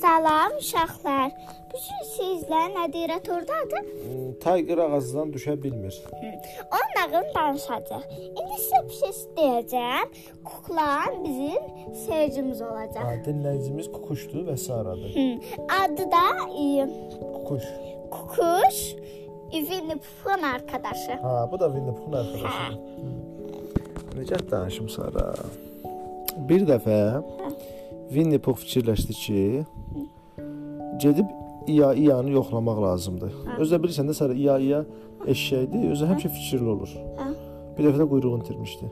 Salam uşaqlar. Bu gün sizlə Nadiratordadır. Tiger ağacdan düşə bilmir. Onun nağılını danışacaq. İndi sizə bir şey deyəcəm. Kuklan bizim seyircimiz olacaq. Ha, dinləyicimiz Kukuşdur və Saradır. Adı da e, Kukuş. Kukuş. Winnie Pooh'un arkadaşı. Ha, bu da Winnie Pooh'un arkadaşı. Necə danışım Sara? Bir dəfə Winnie Pooh fikirləşdi ki, gedib İya-İyanı yoxlamaq lazımdır. Özdə bilirsən də Sara, İya-İya eşşəkdir, özü həmişə fikirli olur. Hə. Bir dəfə də quyruğunu itirmişdi.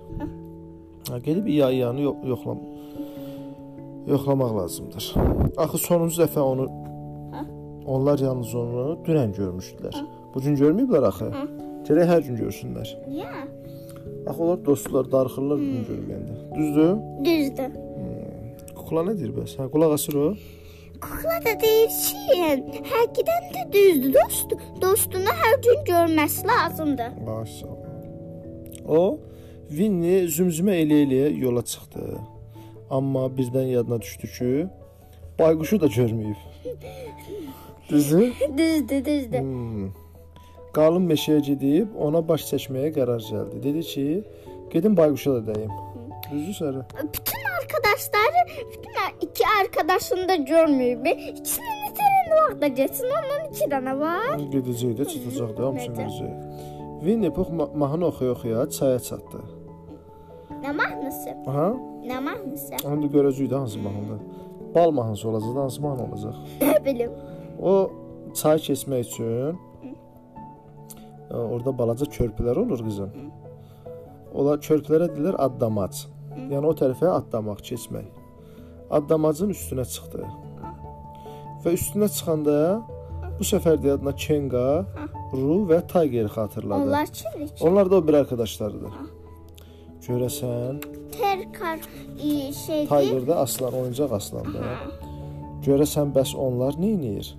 Ha, gedib İya-İyanı yo yoxlam yoxlamaq lazımdır. Axı sonuncu dəfə onu onlar yalnız onu dünən görmüşdülər. Bu gün görməyiblər axı. Gərək hər gün görsünlər. Niyə? Axı onlar dostlar, darıxırlar bu gün görməyəndə. Düzdür? Düzdür. Kukla nə deyir bəs? Hə, qulaq asır o. Kukla da deyir ki, həqiqətən də düzdür. Dost, dostunu hər gün görməsi lazımdır. Maşallah. O Winnie zümzümə elə-elə yola çıxdı. Amma birdən yadına düşdü ki, bayquşu da görməyib. Düzdür? Düzdür, düzdür. Hmm. Qalın meşəyə gedib ona baş çəkməyə qərar gəldi. Dedi ki, gedim bayquşa da dəyim. Düzdür Sara? Bütün arkadaşları, bütün ar- iki arkadaşını da görməyib. İkisini neçə vaxtda getsin, ondan iki dənə var. Gedəcək də çatacaq da hamısını Necə? verəcək. Winnie Pooh ma mahnı oxuya-oxuya çaya çatdı. Nə mahnısı? Aha, Nə mahnısı? onu da görəcəyik də hansı mahnıda. Bal mahnısı olacaq, da hansı mahnı olacaq. Nə bilim. O çay keçmək üçün e, orada balaca körpülər olur qızım. Onlar körpülərə deyirlər addamac. Yəni o tərəfə addamaq, keçmək. Addamacın üstünə çıxdı. Və üstünə çıxanda bu səfər də yadına Kenga, Ru və Tiger xatırladı. Onlar kimdir ki? Onlar da o bir arkadaşlarıdır. Görəsən, Terkar e, şeydir. Tiger da aslan, oyuncaq aslandır. Görəsən bəs onlar nə edir?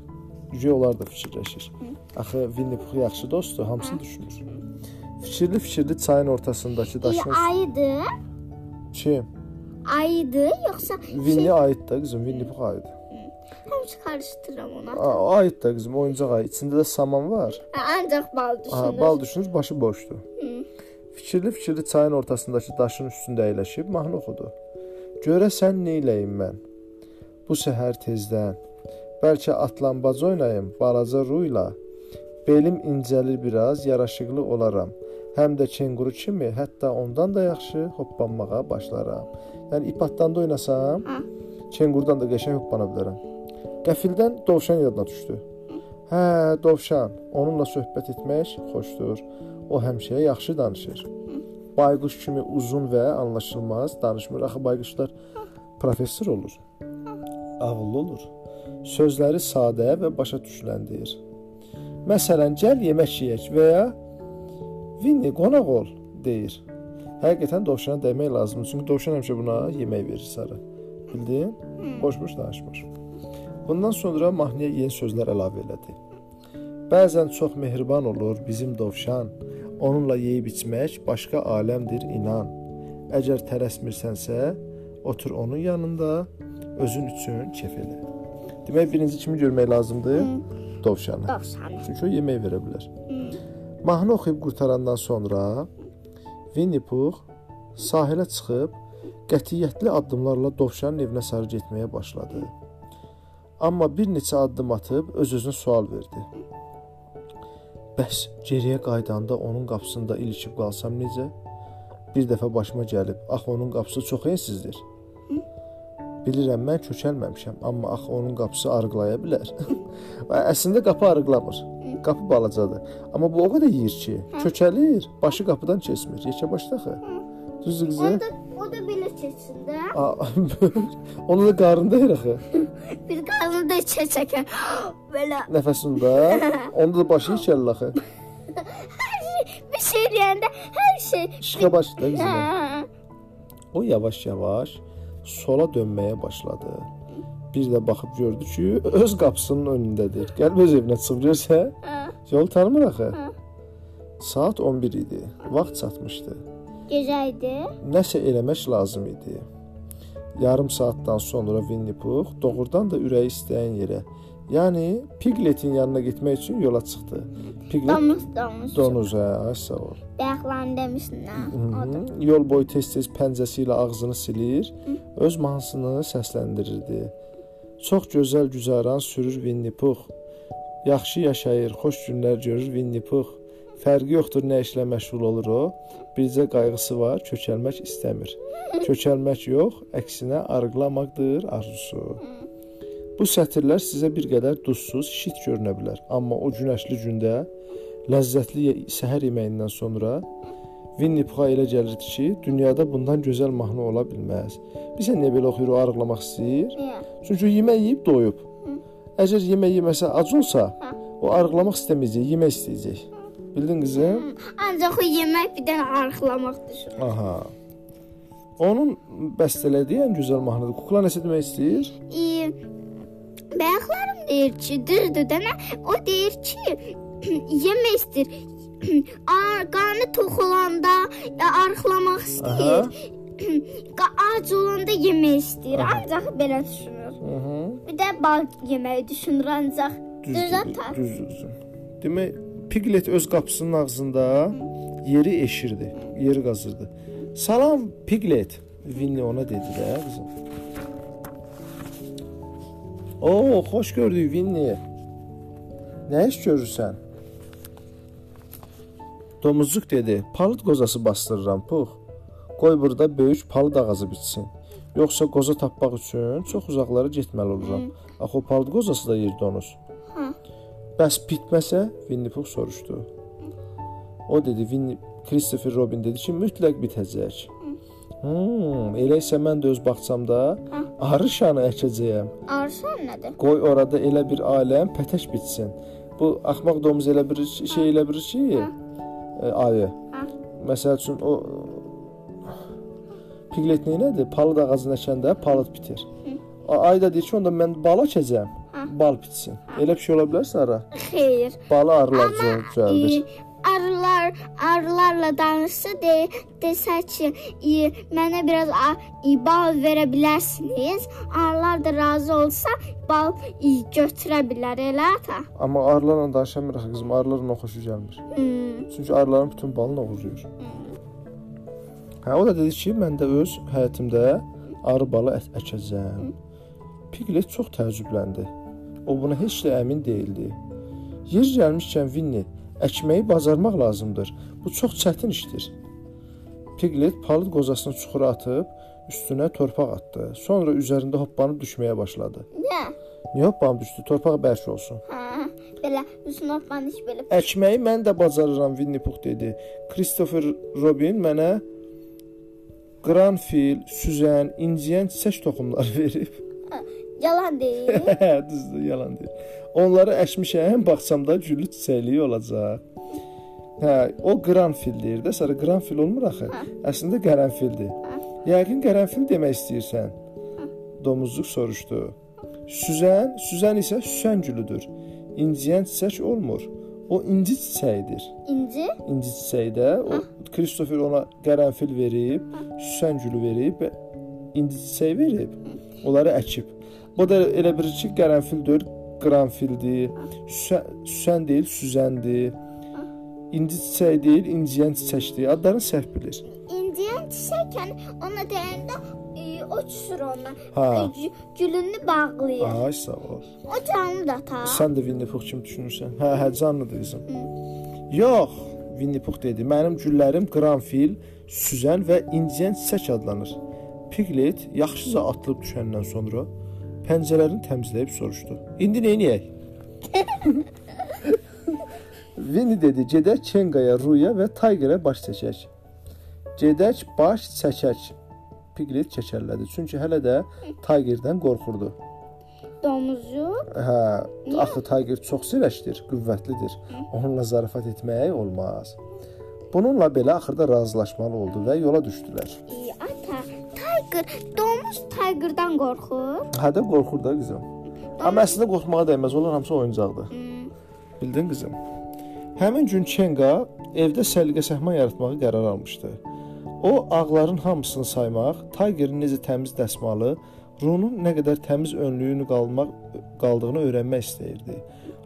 Yüce onlar da fikirləşir. Axı Winnie Pooh yaxşı dostdur, hamısını düşünür. Fikirli-fikirli çayın ortasındakı E, daşın ayıdır. Kim? Ayıdır yoxsa Winnie ayıd da qızım, Winnie Pooh ayıd. həmişə qarışdırıram ona. Aa, o ayıd da qızım, oyuncaq ayı. İçində də saman var. Ha, Ancaq bal Aha, düşünür. bal düşünür, başı boşdur. Fikirli-fikirli çayın ortasındakı daşın üstündə əyləşib mahnı oxudu. Görəsən neyləyim mən? Bu səhər tezdən bəlkə atlambac oynayım balaca Ruyla. Belim incəlir biraz, yaraşıqlı olaram. Həm də kenguru kimi, hətta ondan da yaxşı hoppanmağa başlaram. Yəni ip atdan da oynasam, Ha. kengurdan da qəşəng hoppana bilərəm. Qəfildən dovşan yadına düşdü. Hə, dovşan. Onunla söhbət etmək xoşdur. O həmişə yaxşı danışır. Bayquş kimi uzun və anlaşılmaz danışmır. Axı bayquşlar professor olur. Ağıllı olur. Sözləri sadə və başa düşüləndir. Məsələn, gəl yemək yeyək və ya Winnie qonaq ol deyir. Həqiqətən dovşana dəymək lazımdır. Çünki dovşan həmişə buna yemək verir sarı. Bildin? Boş-boş danışmır. Bundan sonra mahnıya yeni sözlər əlavə elədi. Bəzən çox mehriban olur bizim dovşan. Onunla yeyib içmək başqa aləmdir inan. Əgər tələsmirsənsə, otur onun yanında, özün üçün kef elə. Demək birinci kimi görmək lazımdır? Dovşanı. Dovşanı. Çünki o yemək verə bilər. Mahnı oxuyub qurtarandan sonra Winnie Pooh sahilə çıxıb qətiyyətli addımlarla dovşanın evinə sarı getməyə başladı. Amma bir neçə addım atıb öz-özünə sual verdi. Bəs geriyə qaydanda onun qapısında ilişib qalsam necə? Bir dəfə başıma gəlib, axı onun qapısı çox ensizdir. Bilirəm mən kökəlməmişəm, amma axı onun qapısı arıqlaya bilər. Əslində qapı arıqlamır. Qapı balacadır. Amma bu o qədər yeyir ki, kökəlir, başı qapıdan keçmir. Yekə başda axı. Düzdür qızı? O da, o da belə keçsin də. Onu da qarında yer axı. Bir qazını da içə çəkər. Belə Nəfəsində. Onda da başı içəlir axı. bir şey deyəndə hər şey. İşığa başda qızım. Hə. O yavaş-yavaş sola dönməyə başladı. Bir də baxıb gördü ki, öz qapısının önündədir. Gəlib öz evinə çıxıb görsə, Hə. yol tanımır axı. Saat 11 idi. Vaxt çatmışdı. Gözəldir. Nəsə eləmək lazım idi. Yarım saatdan sonra Winnie Pux doğrudan da ürəyi istəyən yerə, yəni Pigletin yanına getmək üçün yola çıxdı. Piglet Domuz, domuz. donuz, hə, ay sağ ol. Odur. Hı, Yol boyu tez-tez pəncəsi ilə ağzını silir, öz mahnısını səsləndirirdi. Çox gözəl güzaran sürür Winnie Pux. Yaxşı yaşayır, xoş günlər görür Winnie Pux. Fərqi yoxdur nə işlə məşğul olur o. Bircə qayğısı var, kökəlmək istəmir. Kökəlmək yox, əksinə arıqlamaqdır arzusu. Bu sətirlər sizə bir qədər duzsuz, şit görünə bilər, amma o günəşli gündə ləzzətli səhər yeməyindən sonra Winnie Puxa elə gəlirdi ki, dünyada bundan gözəl mahnı ola bilməz. Bilirsən niyə belə oxuyur, o arıqlamaq istəyir? Çünki yemək yeyib doyub. Əgər yemək yeməsə ac olsa, o arıqlamaq istəməyəcək, yemək istəyəcək. Bildin qızım? Ancaq o yemək bir dənə arıqlamaq düşür. Aha. Onun bəstələdiyi ən gözəl mahnıdır. Kukla nəsə demək istəyir? E, bəyəqlərim deyir ki, dırdı dənə. O deyir ki, yemək istəyir. Ar, qarnı tox olanda arıqlamaq Aha. istəyir. Ac olanda yemək istəyir. Aha. Ancaq belə düşünür. Mhm. Bir də bal yeməyi düşünür ancaq. Düz Düzdür, düzdür. Demək, Piglet öz qapısının ağzında yeri eşirdi, yeri qazırdı. Salam Piglet, Winnie ona dedi də qızım. Oo, xoş gördük Winnie. Nə iş görürsən? Domuzcuk dedi. Palıd qozası bastırıram, Pux. Qoy burada böyük palıd ağacı bitsin. Yoxsa qoza tapmaq üçün çox uzaqlara getməli oluram. Axı o palıd qozası da yer donuz. Hə. Bəs bitməsə? Winnie Pux soruşdu. O dedi, Winnie Christopher Robin dedi ki, mütləq bitəcək. Hmm, elə isə mən də öz bağçamda arı şanı əkəcəyəm. Arşan nədir? Qoy orada elə bir aləm pətək bitsin. Bu axmaq domuz elə bir şey elə bir ki, e, ayı. Hə. Məsəl üçün o Piglet neylədir? Palıd ağacına əkəndə palıd bitir. A- Ayı da deyir ki, onda mən bal əkəcəm, bal bitsin. Elə bir şey ola bilər Sara? Xeyr. Balı arılar düzəldir. E, arılar arılarla danışsa de desə ki, e, mənə biraz a, e, bal verə bilərsiniz. Arılar da razı olsa bal e, götürə bilər elə ata. Amma arılarla danışamırıq qızım. Arıların o xoşu gəlmir. Hmm. Çünki arıların bütün balını oğurlayır. Hə, o da dedi ki, mən də öz həyətimdə arı balı ət əkəcəm. Piglet çox təəccübləndi. O buna heç də əmin değildi. Yer gəlmişkən Winnie, əkməyi bacarmaq lazımdır. Bu çox çətin işdir. Piglet palıd qozasını çuxura atıb üstünə torpaq atdı. Sonra üzərində hoppanıb düşməyə başladı. Nə? Niyə hoppanıb düşdü? Torpaq bərk olsun. Hə, belə üstünə iş belə. Əkməyi mən də bacarıram, Winnie Pux dedi. Christopher Robin mənə qranfil, süzən, inciyən çiçək toxumları verib. Yalan deyil. Hə, düzdür, yalan deyil. Onları əkmişəm, bağçamda güllü çiçəkliyi olacaq. Hə, o qranfil deyir də, sonra qranfil olmur axı. Əslində qərənfildir. Yəqin qərənfil demək istəyirsən. Domuzcuk soruşdu. Süzən, süzən isə süsən gülüdür. İnciyən çiçək olmur. O inci çiçəyidir. İnci? İnci çiçəkdə o Kristofer ona qərənfil verib, süsən gülü verib inci çiçəyi verib. Onları əkib. Bu da elə bir ki, qərənfildir, qranfildir. Süsən, süsən deyil, süzəndir. İnci çiçəyi deyil, inciyən çiçəkdir. Adlarını səhv bilir. İnciyən çiçəkən ona deyəndə e, o düşür ondan. Ha. E, gü- gülünü bağlayır. Ay sağ ol. O canlı da ta. Sən də Winnie Pux kimi düşünürsən. Hə, hə, canlıdır qızım. Yox, Winnie Pux dedi. Mənim güllərim qranfil, süzən və inciyən çiçək adlanır. Piglet yaxşıca atılıb düşəndən sonra pəncələrini təmizləyib soruşdu. İndi nə edək? Winnie dedi, gedək Kengaya, Ruya və Tigerə baş çəkək. Gedək baş çəkək. Piglet kəkəllədi. Çünki hələ də Tigerdən qorxurdu. Domuzu. Hə, axı Tiger çox sirəşdir, qüvvətlidir. Onunla zarafat etmək olmaz. Bununla belə axırda razılaşmalı oldu və yola düşdülər. Ata, Tiger, domuz Tiger'dan qorxur. Hə də qorxur da qızım. Amma əslində qorxmağa dəyməz, onlar hamısı oyuncaqdır. Bildin qızım? Həmin gün Kenga evdə səliqə-səhman yaratmağı qərar almışdı. O ağların hamısını saymaq, Tigerin necə təmiz dəsmalı, Runun nə qədər təmiz önlüyünü qalmaq qaldığını öyrənmək istəyirdi.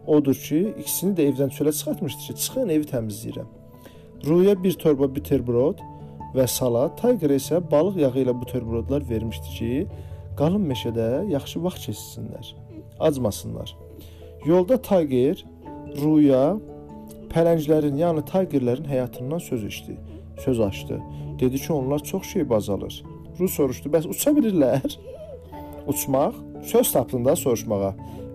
Odur ki, ikisini də evdən çölə çıxartmışdı ki, çıxın evi təmizləyirəm. Ruya bir torba buterbrod və salat, Tiger isə balıq yağı ilə buterbrodlar vermişdi ki, qalın meşədə yaxşı vaxt keçirsinlər, acmasınlar. Yolda Tiger Ruya pələnglərin, yəni Tigerlərin həyatından söz eşitdi. Söz açdı. Dedi ki, onlar çox şey bacalır. Ru soruşdu, bəs uça bilirlər? Uçmaq söz tapdın da soruşmağa.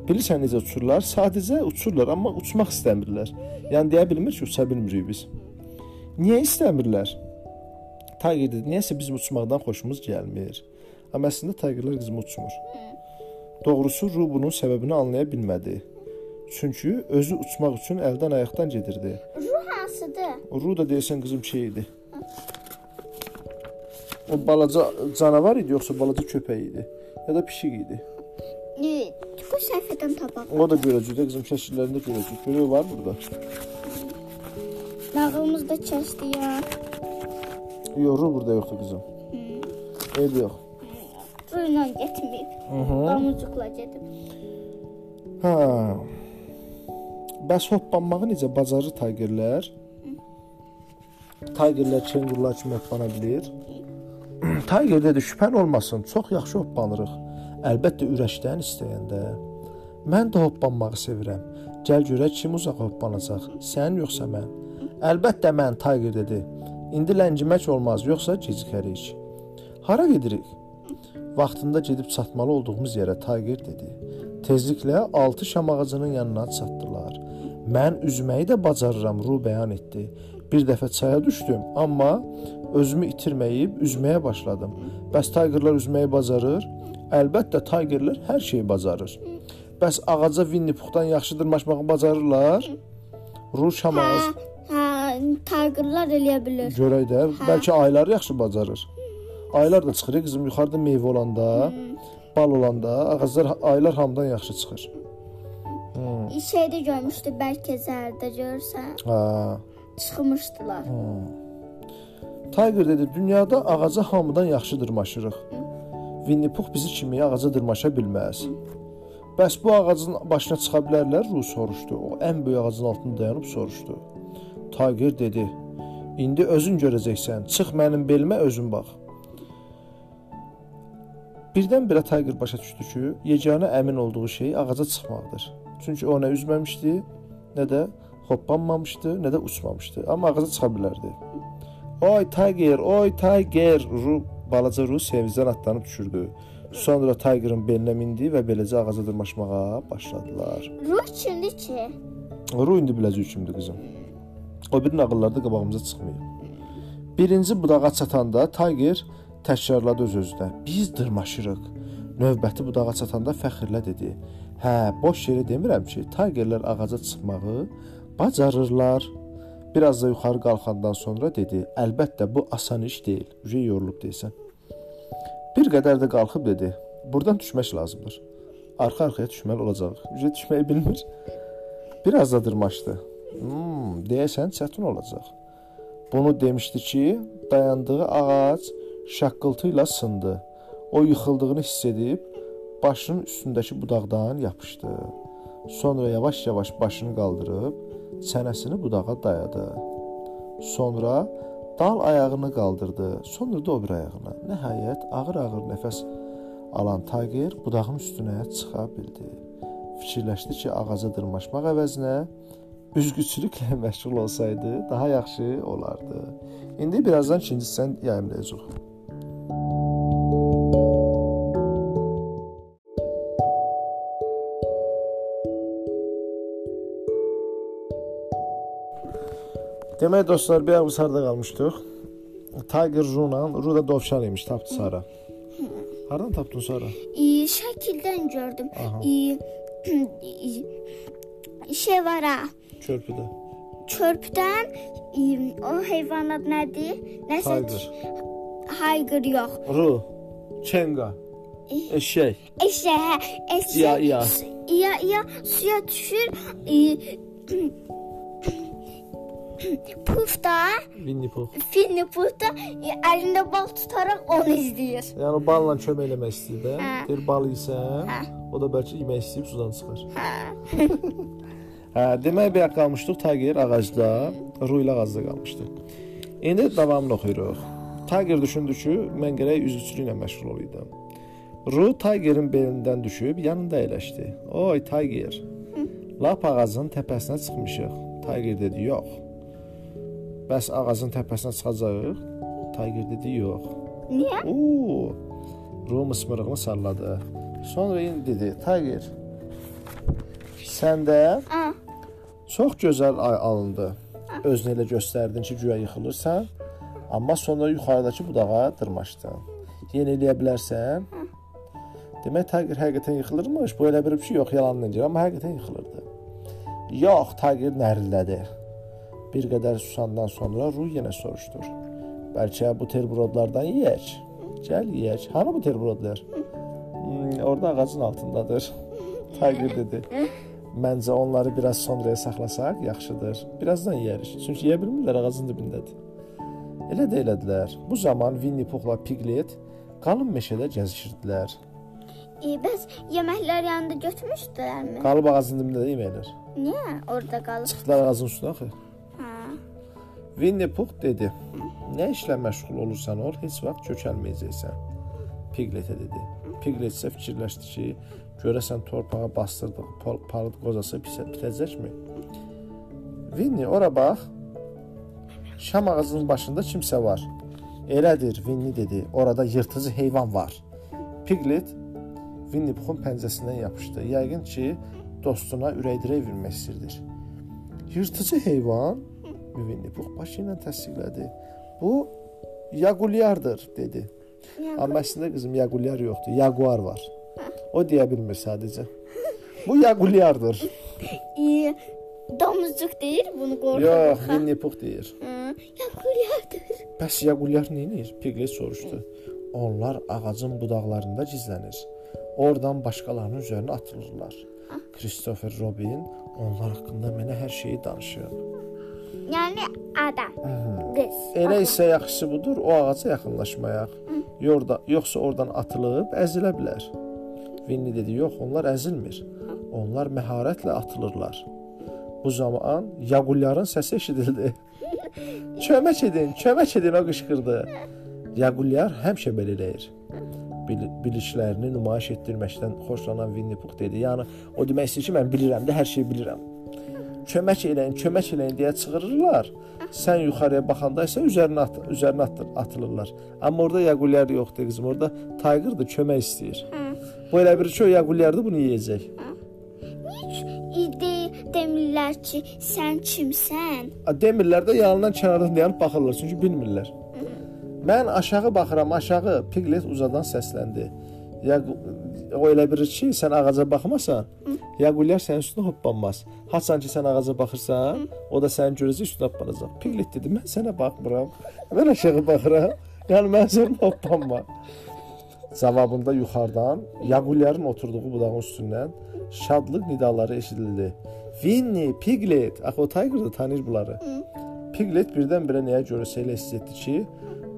Bilirsən necə uçurlar? Sadəcə uçurlar, amma uçmaq istəmirlər. Yəni deyə bilmir ki, uça bilmirik biz. Niyə istəmirlər? Tayger dedi, niyəsə bizim uçmaqdan xoşumuz gəlmir. Amma əslində taygerlər qızım uçmur. Doğrusu Ru bunun səbəbini anlaya bilmədi. Çünki özü uçmaq üçün əldən ayaqdan gedirdi. Ru hansıdır? Ru da deyəsən qızım şey idi. O balaca canavar idi yoxsa balaca köpək idi? Ya da pişik idi. E, bu səhifədən tapaq. O da görəcək də qızım şəkillərində görəcək. Görüyor var burada. Nağılımızda kəsdi ya. Yox, Ru burada yoxdur qızım. Evdə yox. İlə getməyib. Qamucuqla gedib. Hə. Bəs hoppanmağı necə bacarır taygerlər? Taygerlər kengurlar kimi hoppana bilir. Tayger dedi, şübhən olmasın, çox yaxşı hoppanırıq. Əlbəttə ürəkdən istəyəndə. Mən də hoppanmağı sevirəm. Gəl görək kim uzaq hoppanacaq, sən yoxsa mən? Əlbəttə mən, Tayger dedi. İndi ləngimək olmaz, yoxsa gecikərik. Hara gedirik? Vaxtında gedib çatmalı olduğumuz yerə Tayger dedi. Tezliklə 6 şam ağacının yanına çatdılar. Mən üzməyi də bacarıram, Ru bəyan etdi. Bir dəfə çaya düşdüm, amma özümü itirməyib üzməyə başladım. Bəs taygerlər üzməyi bacarır? Əlbəttə taygerlər hər şeyi bacarır. Bəs ağaca Winnie Puhdan yaxşı dırmaşmağı bacarırlar? Ru şam ağacı Hə, hə, taygerlər eləyə bilir. görək də, bəlkə aylar yaxşı bacarır. Aylar da çıxır, qızım, yuxarıda meyvə olanda, bal olanda ağaclar aylar hamıdan yaxşı çıxır. Şeydə görmüşdü bəlkə zərdə görsən. Ha. Çıxmışdılar. Tiger dedi, dünyada ağaca hamıdan yaxşı dırmaşırıq. Winnie Puh bizi kimi ağaca dırmaşa bilməz. Bəs bu ağacın başına çıxa bilərlər? Ru soruşdu. O ən böyük ağacın altında dayanıb soruşdu. Tiger dedi: "İndi özün görəcəksən. Çıx mənim belimə özün bax." Birdən-birə Tiger başa düşdü ki, yeganə əmin olduğu şey ağaca çıxmaqdır. Çünki o nə üzməmişdi, nə də hoppanmamışdı, nə də uçmamışdı, amma ağaca çıxa bilərdi. Oy Tiger, oy Tiger, Ru balaca Ru sevincdən atlanıb düşürdü. Sonra Tiger'ın belinə mindi və beləcə ağaca dırmaşmağa başladılar. Ruh kimdir ki? Ru indi biləcək kimdir qızım. O bir nağıllarda qabağımıza çıxmayıb. Birinci budağa çatanda Tiger təkrarladı öz-özünə. Biz dırmaşırıq. Növbəti budağa çatanda fəxrlə dedi: "Hə, boş yerə demirəm ki, Tigerlər ağaca çıxmağı bacarırlar." Biraz da yuxarı qalxandan sonra dedi: "Əlbəttə bu asan iş deyil. Ücə yorulub desən." Bir qədər də qalxıb dedi: "Burdan düşmək lazımdır. Arxa-arxaya düşməli olacağıq. Ücə düşməyi bilmir." Biraz da dırmaşdı. Hmm, deyəsən çətin olacaq. Bunu demişdi ki, dayandığı ağac şaqqıltı ilə sındı. O yıxıldığını hiss edib başının üstündəki budaqdan yapışdı. Sonra yavaş-yavaş başını qaldırıb çənəsini budağa dayadı. Sonra dal ayağını qaldırdı, sonra da o bir ayağını. Nəhayət ağır-ağır nəfəs alan Tiger budağın üstünə çıxa bildi. Fikirləşdi ki, ağaca dırmaşmaq əvəzinə üzgüçülüklə məşğul olsaydı daha yaxşı olardı. İndi birazdan ikinci hissəni yayımlayacağıq. Demək dostlar, bir ayaq biz harda qalmışdıq? Tiger Runa, Ru da dovşan imiş, tapdı Sara. Hardan tapdın Sara? E, şəkildən gördüm. Aha. E, şey var ha. Körpüdə. Çörpdən e, o heyvanat nədir? Nəsə Tiger. Hayqır yox. Ru. Çenga. Eşək. Eşə, hə, eşə. İya, iya. İya, iya suya düşür. Puf da Winnie Pooh. Winnie Pooh da əlində bal tutaraq onu izləyir. Yəni balla kömək eləmək istəyir də. Hə. Deyir bal yesən, Hə. o da bəlkə yemək istəyib sudan çıxır. hə, demək bayaq qalmışdıq Tiger ağacda, Ru ilə ağacda qalmışdı. İndi davamını oxuyuruq. Tiger düşündü ki, mən gərək üzüçülüklə məşğul olaydım. Ru Tigerin belindən düşüb yanında əyləşdi. Oy Tiger. Lap ağacın təpəsinə çıxmışıq. Tiger dedi, yox. Bəs ağacın təpəsinə çıxacağıq? Tiger dedi, yox. Niyə? Oo! Ru mısmırığını salladı. Sonra indi dedi, Tiger. Səndə Ha. Çox gözəl alındı. Özünü elə göstərdin ki, güya yıxılırsan, amma sonra yuxarıdakı budağa dırmaşdın. Yenə eləyə bilərsən? Demək Tiger həqiqətən yıxılırmış. Bu elə bir şey yox, yalanla deyir, amma həqiqətən yıxılırdı. Yox, Tiger nərillədi. Bir qədər susandan sonra Ru yenə soruşdur. Bəlkə bu terburodlardan yeyək. Gəl yeyək. Hanı bu terburodlar? Hmm, orada ağacın altındadır. Tiger dedi. Məncə onları biraz sonraya saxlasaq yaxşıdır. Birazdan yeyərik. Çünki yeyə bilmirlər ağacın dibindədir. Elə də elədilər. Bu zaman Winnie Puhla Piglet qalın meşədə gəzişirdilər. E, bəs yeməklər yanında götürmüşdülərmi? Qalıb ağacın dibində də yeməklər. Niyə orada qalıb? Çıxdılar ağacın üstünə axı. Ha. Winnie Puh dedi: "Nə işlə məşğul olursan ol, heç vaxt kökəlməyəcəksən." Piglet-ə dedi. Piglet isə fikirləşdi ki, görəsən torpağa bastırdıq, pal- palıd qozası bitəcəkmi? Winnie, ora bax. Şam ağacının başında kimsə var. Elədir, Winnie dedi. Orada yırtıcı heyvan var. Piglet Winnie Puhun pəncəsindən yapışdı. Yəqin ki, dostuna ürəkdirək vermək istəyirdi. Yırtıcı heyvan Winnie Puh başı ilə təsdiqlədi. Bu yagulyardır dedi. Yaqulyar. Amma əslində qızım yagulyar yoxdur, yaguar var. O deyə bilmir sadəcə. Bu yagulyardır. E, domuzcuk deyir bunu qorxur. Yox, Winnie Puh deyir. Yaqulyardır. Bəs yagulyar nə edir? Piglet soruşdu. Onlar ağacın budaqlarında gizlənir. Oradan başqalarının üzərinə atılırlar. Christopher Robin onlar haqqında mənə hər şeyi danışıb. Yəni adam. Qız. Elə isə yaxşısı budur, o ağaca yaxınlaşmayaq. Yorda, yoxsa oradan atılıb əzilə bilər. Winnie dedi, yox, onlar əzilmir. Onlar məharətlə atılırlar. Bu zaman Yaqulyarın səsi eşidildi. kömək edin, kömək edin o qışqırdı. Yaqulyar həmişə belə eləyir. Bil bilişlərini nümayiş etdirməkdən xoşlanan Winnie Puh dedi. Yəni o demək istəyir ki, mən bilirəm də hər şeyi bilirəm. Kömək eləyin, kömək eləyin deyə çığırırlar. Sən yuxarıya baxanda isə üzərinə at, üzərinə at, atılırlar. Amma orada Yaqulyar yoxdur qızım. Orada Tiger-dır, kömək istəyir. Bu elə bir şey o Yaqulyardır bunu yeyəcək. İdi demirlər ki, sən kimsən? Demirlər də yanından kənardan dayanıb baxırlar, çünki bilmirlər. Mən aşağı baxıram, aşağı. Piglet uzadan səsləndi. Ya o elə bilir ki, sən ağaca baxmasan, Yaqulyar sənin üstünə hoppanmaz. Haçan ki sən ağaca baxırsan, o da səni görəcək üstünə hoppanacaq. Piglet dedi, mən sənə baxmıram. Mən aşağı baxıram. Yəni mən sənə hoppanma. Cavabında yuxarıdan Yaqulyarın oturduğu budağın üstündən şadlıq nidaları eşidildi. Winnie, Piglet, axı o Tiger da tanıyır bunları. Piglet birdən-birə nəyə görəsə elə hiss etdi ki,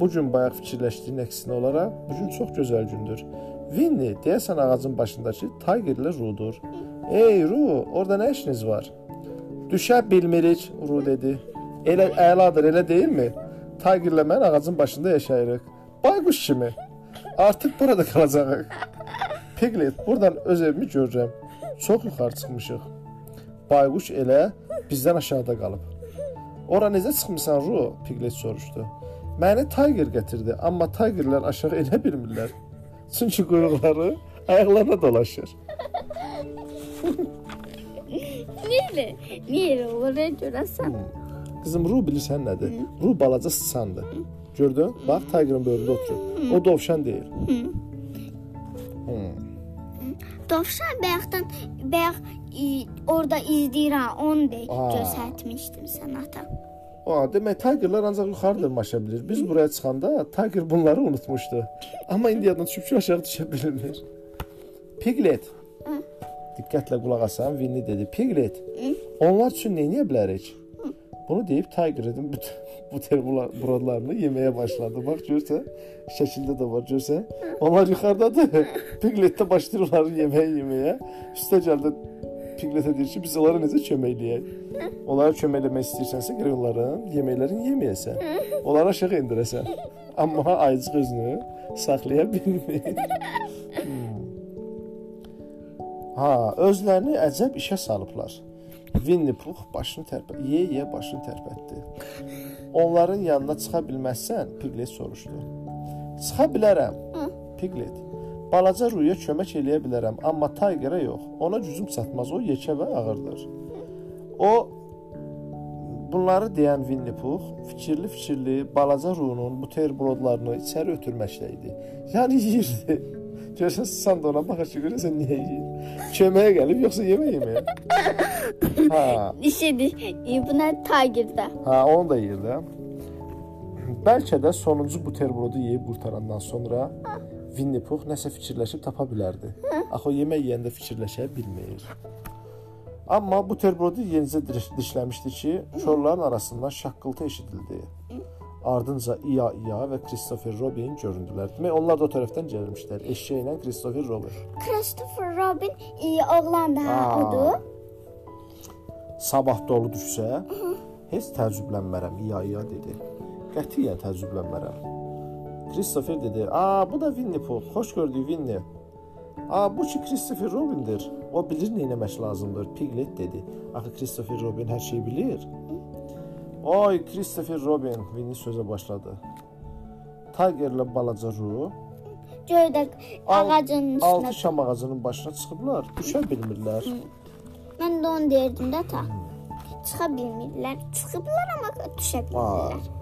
bu gün bayaq fikirləşdiyin əksinə olaraq bu gün çox gözəl gündür. Winnie, deyəsən ağacın başındakı Tigerlə Rudur. Ey Ru, orada nə işiniz var? Düşə bilmirik, Ru dedi. Elə əladır, elə deyilmi? Tigerlə mən ağacın başında yaşayırıq. Bayquş kimi. Artıq burada qalacağıq. Piglet, buradan öz evimi görürəm. Çox yuxarı çıxmışıq. Bayquş elə bizdən aşağıda qalıb. Ora necə çıxmısan Ru? Piglet soruşdu. Məni Tiger gətirdi, amma Tigerlər aşağı enə bilmirlər. Çünki quyruqları ayaqlarına dolaşır. Niyə? Niyə oraya görəsən? Qızım Ru bilirsən nədir? Ru balaca sıçandır. Gördün? Bax Tigerın böyründə oturur. O dovşan deyil. Dovşan bayaqdan bayaq e, orada izləyirəm, onu da göstərmişdim sənə ata. Aa, demək Tigerlər ancaq yuxarı dırmaşa bilir. Biz buraya çıxanda Tiger bunları unutmuşdu. Amma indi yadına düşüb ki, aşağı düşə bilmir. Piglet. Diqqətlə qulaq asan, Winnie dedi. Piglet. Onlar üçün nə edə bilərik? Bunu deyib Tiger'ın bütün buterbrodlarını yeməyə başladı. Bax görsən, şəkildə də var görsən. Onlar yuxarıdadır. Piglet də başlayır onları yeməyə yeməyə. Üstə gəldi Pigletə deyir ki, biz onlara necə kömək eləyək? Onlara kömək eləmək istəyirsənsə, gərək onların yeməklərini yeməyəsən. Onları aşağı endirəsən. Amma ayıcıq özünü saxlaya bilmir. Hmm. Ha, özlərini əcəb işə salıblar. Winnie Pooh başını tərpətdi. Yeyə başını tərpətdi. Onların yanına çıxa bilməzsən? Piglet soruşdu. Çıxa bilərəm. Piglet. Balaca Ruya kömək eləyə bilərəm, amma Tigerə yox. Ona gücüm çatmaz. O yekə və ağırdır. O bunları deyən Winnie Pooh fikirli-fikirli balaca Ru'nun bu terbrodlarını içəri ötürməkdə idi. Yəni yeyirdi. Görsən sən də ona baxır ki, görəsən niyə yeyir? Köməyə gəlib yoxsa yemək yeməyə? ha. İşidir. Bu nə Tigerdə? Ha, onu da yeyir də. Bəlkə də sonuncu buterbrodu yeyib qurtarandan sonra Winnie Pooh nəsə fikirləşib tapa bilərdi. Axı o yemək yeyəndə fikirləşə bilmir. Amma bu terbrodu yenicə dişləmişdi ki, kolların arasından şaqqıltı eşidildi. Ardınca İya İya və Christopher Robin göründülər. Demək onlar da o tərəfdən gəlmişlər. Eşşəklə Christopher Robin. Christopher Robin iyi oğlan da odur. Sabah dolu düşsə, heç təəccüblənmərəm, İya İya dedi. Qətiyyən təəccüblənmərəm. Christopher dedi. Aa bu da Winnie Pooh. Xoş gördük Winnie. Aa bu ki Christopher Robin'dir. O bilir nə etmək lazımdır. Piglet dedi. Axı Christopher Robin hər şeyi bilir. Oy Christopher Robin, Winnie sözə başladı. Tigerlə balaca Ru göydə ağacın üstünə altı şam ağacının başına çıxıblar. Düşə bilmirlər. Mən də onu deyirdim də ta. Çıxa bilmirlər. Çıxıblar amma düşə bilmirlər. Aa.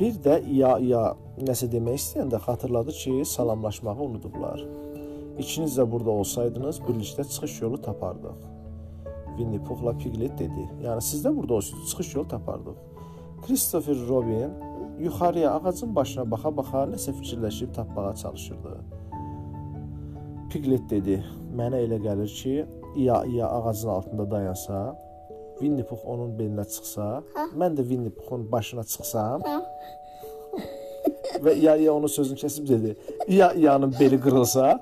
Bir də iya iya nəsə demək istəyəndə xatırladı ki, salamlaşmağı unudublar. İkiniz də burada olsaydınız, birlikdə çıxış yolu tapardıq. Winnie Puhla Piglet dedi. Yəni siz də burada olsaydınız, çıxış yolu tapardıq. Christopher Robin yuxarıya ağacın başına baxa-baxa nəsə fikirləşib tapmağa çalışırdı. Piglet dedi: "Mənə elə gəlir ki, iya iya ağacın altında dayansa, Winnie Pooh onun belinə çıxsa, hə? mən də Winnie Poohun başına çıxsam, hə? və İya-İya onun sözünü kəsib dedi. İya-İyanın beli qırılsa,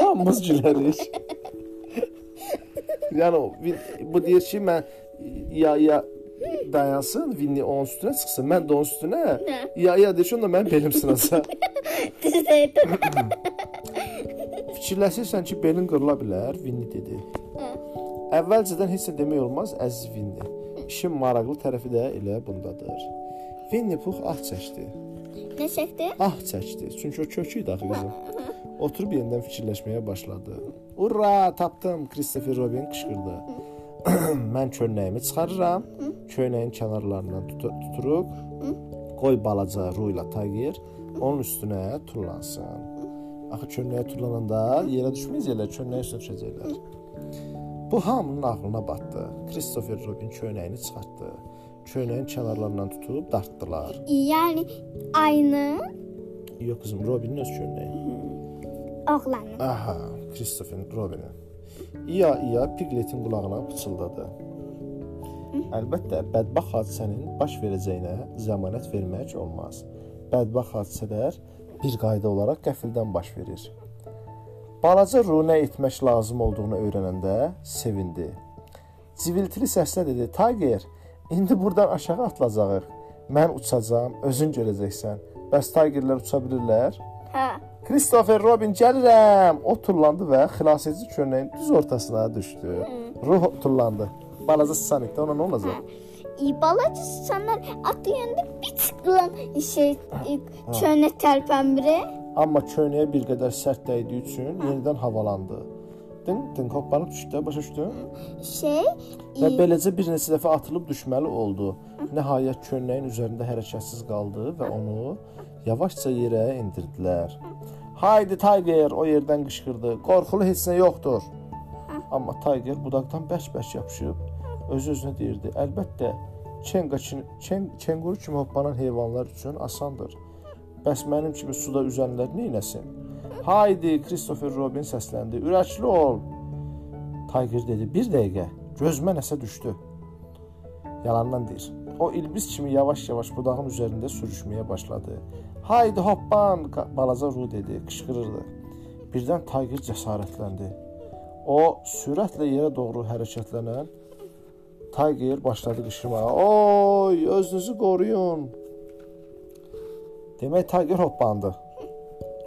hamımız gülərik. yəni bu deyir ki, mən İya-İya dayansın, Winnie onun üstünə çıxsın, mən də onun üstünə. İya-İya deyir ki, onda mənim belim sınasa. Fikirləşirsən ki, belin qırıla bilər, Winnie dedi. Əvvəlcədən heç nə demək olmaz, əziz Winnie. İşin maraqlı tərəfi də elə bundadır. Winnie Pux ah çəkdi. Nə çəkdi? Ah çəkdi. Çünki o kök idi axı qızım. Oturub yenidən fikirləşməyə başladı. Ura, tapdım, Christopher Robin qışqırdı. Mən köynəyimi çıxarıram. Köynəyin kənarlarından tut tuturuq. Qoy balaca Ruyla Tiger onun üstünə tullansın. Axı köynəyə tullananda yerə düşməyəcəklər, köynəyə sürüşəcəklər. Bu hamının ağlına batdı. Christopher Robin köynəyini çıxartdı. Köynəyin kənarlarından tutub dartdılar. Yəni aynı? Yox qızım, Robinin öz köynəyi. Oğlanın. Aha, Christopher Robinin. İya iya Pigletin qulağına pıçıldadı. Əlbəttə, bədbaxt hadisənin baş verəcəyinə zəmanət vermək olmaz. Bədbaxt hadisələr bir qayda olaraq qəfildən baş verir. Balaca Ru nə etmək lazım olduğunu öyrənəndə sevindi. Civiltili səslə dedi: "Tiger, indi burdan aşağı atılacağıq. Mən uçacağam, özün görəcəksən. Bəs Tigerlər uça bilirlər?" Hə. Christopher Robin gəlirəm. O tullandı və xilasedici köynəyin düz ortasına düşdü. Ruh tullandı. Balaca Sonic də ona nə olacaq? Hə. Balaca Sonic atıyanda bir çıxılan şey köynə tərpənmir. Amma köynəyə bir qədər sərt dəydiyi üçün yenidən havalandı. Din, din hoppanıb düşdü, başa düşdün? Şey, və beləcə bir neçə dəfə atılıb düşməli oldu. Nəhayət köynəyin üzərində hərəkətsiz qaldı və onu yavaşca yerə endirdilər. Haydi Tiger, o yerdən qışqırdı. Qorxulu heç nə yoxdur. Amma Tiger budaqdan bərk-bərk yapışıb öz-özünə deyirdi: "Əlbəttə, çenqa çenguru kimi hoppanan heyvanlar üçün asandır." Bəs mənim kimi suda üzənlər nə etsin? Haydi, Christopher Robin səsləndi. Ürəkli ol. Tiger dedi: "Bir dəqiqə, gözümə nəsə düşdü." Yalandan deyir. O ilbiz kimi yavaş-yavaş budağın üzərində sürüşməyə başladı. Haydi hoppan, balaca Ru dedi, qışqırırdı. Birdən Tayger cəsarətləndi. O sürətlə yerə doğru hərəkətlənən Tayger başladı qışqırmağa. Oy, özünüzü qoruyun. Demək Tayger hoppandı.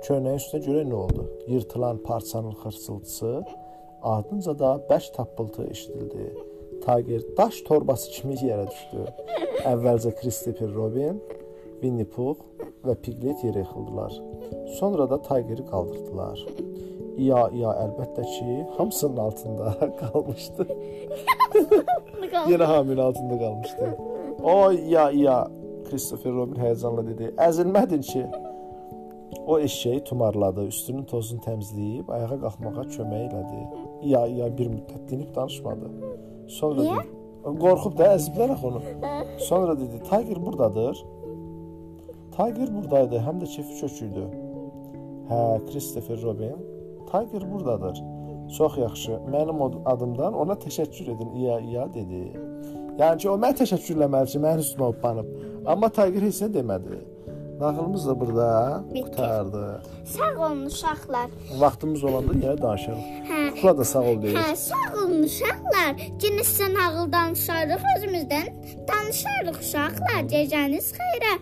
Köynəyin üstünə görə nə oldu? Yırtılan parçanın xırçıltısı, ardınca da bərk tappıltı eşidildi. Tiger daş torbası kimi yerə düşdü. Əvvəlcə Christopher Robin, Winnie Pooh və Piglet yerə yıxıldılar. Sonra da Tiger'i qaldırdılar. İya iya əlbəttə ki, hamısının altında qalmışdı. Yenə haminin altında qalmışdı. Oy ya ya Christopher Robin həyəcanla dedi. Əzilmədin ki. O eşeği tumarladı, üstünün tozunu təmizləyib ayağa qalxmağa kömək elədi. Ya ya bir müddət dinib danışmadı. Sonra Niyə? dedi, qorxub da əziblər axı onu. Sonra dedi, Tiger burdadır. Tiger buradaydı, həm də kefi çöküydü. Hə, Christopher Robin, Tiger burdadır. Çox yaxşı. Mənim adımdan ona təşəkkür edin. İya, iya dedi. Yəni ki, o mənə təşəkkür eləməli ki, mənim üstümə hoppanıb. Amma Tiger heç nə demədi. Nağılımız da burada Bitti. qutardı. Sağ olun uşaqlar. Vaxtımız olanda yenə danışarıq. Hə. Kukla da sağ ol deyir. Hə, sağ olun uşaqlar. Yenə sizə nağıl danışarıq, özümüzdən danışarıq uşaqlar. Gecəniz xeyrə.